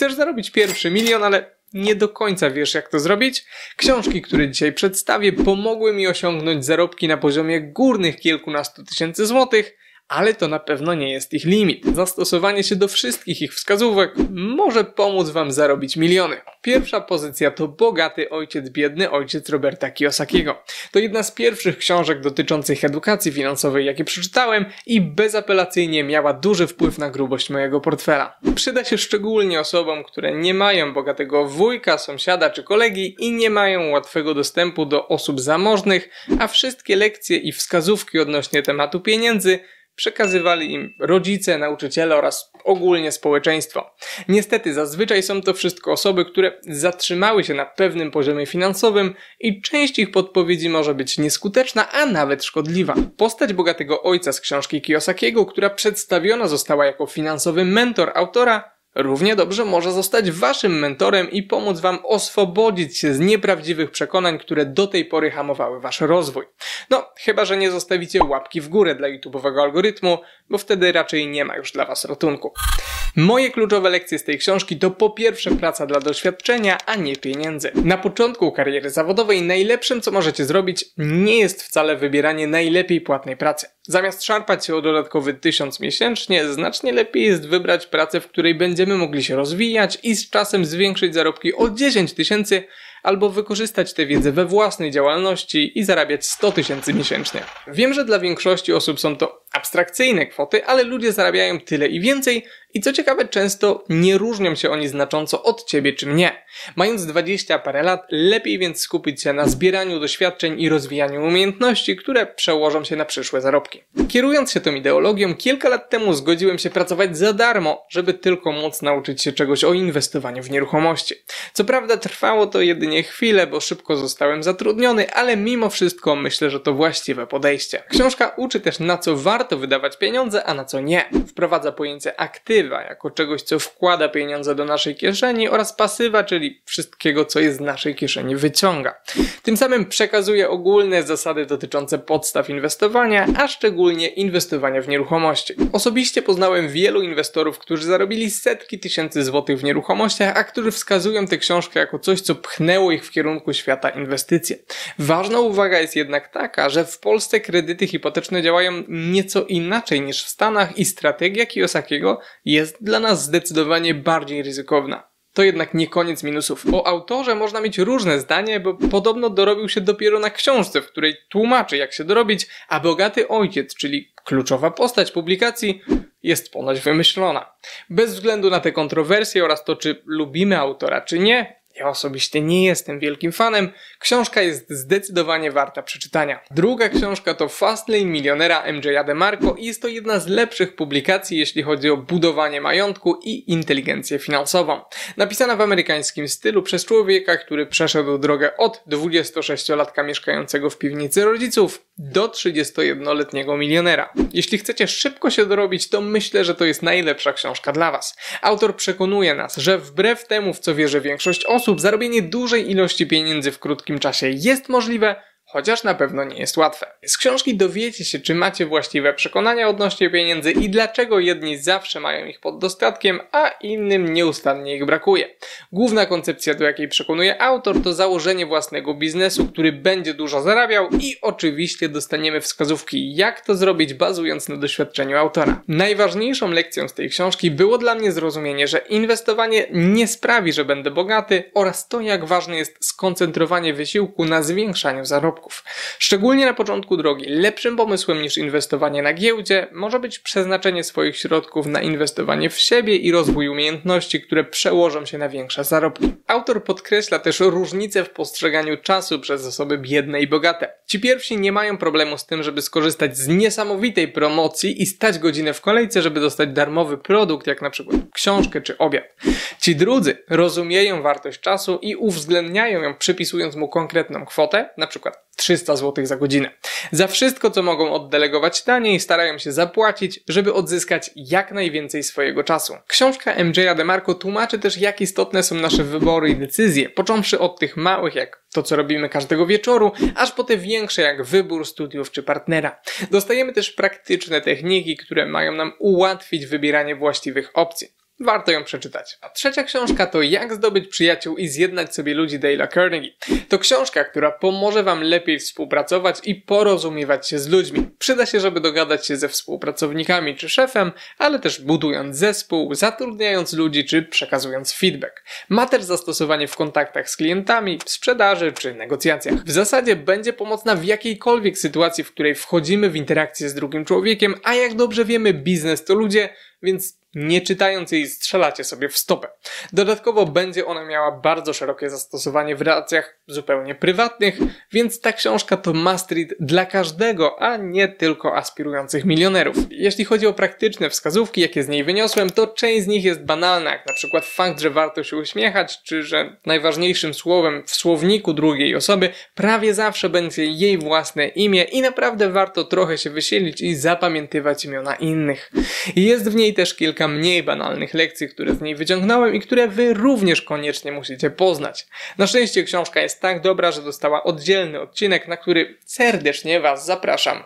Chcesz zarobić pierwszy milion, ale nie do końca wiesz, jak to zrobić? Książki, które dzisiaj przedstawię, pomogły mi osiągnąć zarobki na poziomie górnych kilkunastu tysięcy złotych, ale to na pewno nie jest ich limit. Zastosowanie się do wszystkich ich wskazówek może pomóc Wam zarobić miliony. Pierwsza pozycja to Bogaty Ojciec, Biedny Ojciec Roberta Kiyosakiego. To jedna z pierwszych książek dotyczących edukacji finansowej, jakie przeczytałem i bezapelacyjnie miała duży wpływ na grubość mojego portfela. Przyda się szczególnie osobom, które nie mają bogatego wujka, sąsiada czy kolegi i nie mają łatwego dostępu do osób zamożnych, a wszystkie lekcje i wskazówki odnośnie tematu pieniędzy przekazywali im rodzice, nauczyciele oraz ogólnie społeczeństwo. Niestety, zazwyczaj są to wszystko osoby, które zatrzymały się na pewnym poziomie finansowym i część ich podpowiedzi może być nieskuteczna, a nawet szkodliwa. Postać bogatego ojca z książki Kiyosakiego, która przedstawiona została jako finansowy mentor autora, Równie dobrze może zostać waszym mentorem i pomóc wam oswobodzić się z nieprawdziwych przekonań, które do tej pory hamowały wasz rozwój. No, chyba że nie zostawicie łapki w górę dla YouTube'owego algorytmu, bo wtedy raczej nie ma już dla was ratunku. Moje kluczowe lekcje z tej książki to po pierwsze praca dla doświadczenia, a nie pieniędzy. Na początku kariery zawodowej najlepszym co możecie zrobić nie jest wcale wybieranie najlepiej płatnej pracy. Zamiast szarpać się o dodatkowy tysiąc miesięcznie, znacznie lepiej jest wybrać pracę, w której będziemy mogli się rozwijać i z czasem zwiększyć zarobki o 10 tysięcy, albo wykorzystać tę wiedzę we własnej działalności i zarabiać 100 tysięcy miesięcznie. Wiem, że dla większości osób są to abstrakcyjne kwoty, ale ludzie zarabiają tyle i więcej i co ciekawe często nie różnią się oni znacząco od ciebie czy mnie. Mając 20 parę lat, lepiej więc skupić się na zbieraniu doświadczeń i rozwijaniu umiejętności, które przełożą się na przyszłe zarobki. Kierując się tą ideologią, kilka lat temu zgodziłem się pracować za darmo, żeby tylko móc nauczyć się czegoś o inwestowaniu w nieruchomości. Co prawda trwało to jedynie chwilę, bo szybko zostałem zatrudniony, ale mimo wszystko myślę, że to właściwe podejście. Książka uczy też na co warto wydawać pieniądze, a na co nie. Wprowadza pojęcie aktywa jako czegoś, co wkłada pieniądze do naszej kieszeni oraz pasywa, czyli wszystkiego, co jest z naszej kieszeni wyciąga. Tym samym przekazuje ogólne zasady dotyczące podstaw inwestowania, a szczególnie inwestowania w nieruchomości. Osobiście poznałem wielu inwestorów, którzy zarobili setki tysięcy złotych w nieruchomościach, a którzy wskazują tę książkę jako coś, co pchnęło ich w kierunku świata inwestycji. Ważna uwaga jest jednak taka, że w Polsce kredyty hipoteczne działają nieco inaczej niż w Stanach i strategia Kiyosakiego jest dla nas zdecydowanie bardziej ryzykowna. To jednak nie koniec minusów. O autorze można mieć różne zdanie, bo podobno dorobił się dopiero na książce, w której tłumaczy jak się dorobić, a bogaty ojciec, czyli kluczowa postać publikacji, jest ponoć wymyślona. Bez względu na te kontrowersje oraz to, czy lubimy autora, czy nie, ja osobiście nie jestem wielkim fanem. Książka jest zdecydowanie warta przeczytania. Druga książka to Fastlane milionera MJ'a DeMarco i jest to jedna z lepszych publikacji, jeśli chodzi o budowanie majątku i inteligencję finansową. Napisana w amerykańskim stylu przez człowieka, który przeszedł drogę od 26-latka mieszkającego w piwnicy rodziców do 31-letniego milionera. Jeśli chcecie szybko się dorobić, to myślę, że to jest najlepsza książka dla Was. Autor przekonuje nas, że wbrew temu, w co wierzy większość osób, sposób zarobienie dużej ilości pieniędzy w krótkim czasie jest możliwe, chociaż na pewno nie jest łatwe. Z książki dowiecie się, czy macie właściwe przekonania odnośnie pieniędzy i dlaczego jedni zawsze mają ich pod dostatkiem, a innym nieustannie ich brakuje. Główna koncepcja, do jakiej przekonuje autor, to założenie własnego biznesu, który będzie dużo zarabiał i oczywiście dostaniemy wskazówki, jak to zrobić, bazując na doświadczeniu autora. Najważniejszą lekcją z tej książki było dla mnie zrozumienie, że inwestowanie nie sprawi, że będę bogaty oraz to, jak ważne jest skoncentrowanie wysiłku na zwiększaniu zarobków zarobków. Szczególnie na początku drogi, lepszym pomysłem niż inwestowanie na giełdzie może być przeznaczenie swoich środków na inwestowanie w siebie i rozwój umiejętności, które przełożą się na większe zarobki. Autor podkreśla też różnicę w postrzeganiu czasu przez osoby biedne i bogate. Ci pierwsi nie mają problemu z tym, żeby skorzystać z niesamowitej promocji i stać godzinę w kolejce, żeby dostać darmowy produkt, jak na przykład książkę czy obiad. Ci drudzy rozumieją wartość czasu i uwzględniają ją przypisując mu konkretną kwotę, na przykład 300 zł za godzinę. Za wszystko, co mogą oddelegować taniej, starają się zapłacić, żeby odzyskać jak najwięcej swojego czasu. Książka MJ'a DeMarco tłumaczy też, jak istotne są nasze wybory i decyzje, począwszy od tych małych, jak to, co robimy każdego wieczoru, aż po te większe, jak wybór studiów czy partnera. Dostajemy też praktyczne techniki, które mają nam ułatwić wybieranie właściwych opcji. Warto ją przeczytać. A trzecia książka to Jak zdobyć przyjaciół i zjednać sobie ludzi Dale'a Carnegie. To książka, która pomoże Wam lepiej współpracować i porozumiewać się z ludźmi. Przyda się, żeby dogadać się ze współpracownikami czy szefem, ale też budując zespół, zatrudniając ludzi czy przekazując feedback. Ma też zastosowanie w kontaktach z klientami, sprzedaży czy negocjacjach. W zasadzie będzie pomocna w jakiejkolwiek sytuacji, w której wchodzimy w interakcję z drugim człowiekiem, a jak dobrze wiemy, biznes to ludzie, więc nie czytając jej strzelacie sobie w stopę. Dodatkowo będzie ona miała bardzo szerokie zastosowanie w relacjach zupełnie prywatnych, więc ta książka to must read dla każdego, a nie tylko aspirujących milionerów. Jeśli chodzi o praktyczne wskazówki, jakie z niej wyniosłem, to część z nich jest banalna, jak na przykład fakt, że warto się uśmiechać, czy że najważniejszym słowem w słowniku drugiej osoby prawie zawsze będzie jej własne imię i naprawdę warto trochę się wysilić i zapamiętywać imiona innych. Jest w niej też kilka kilka mniej banalnych lekcji, które z niej wyciągnąłem i które wy również koniecznie musicie poznać. Na szczęście książka jest tak dobra, że dostała oddzielny odcinek, na który serdecznie was zapraszam.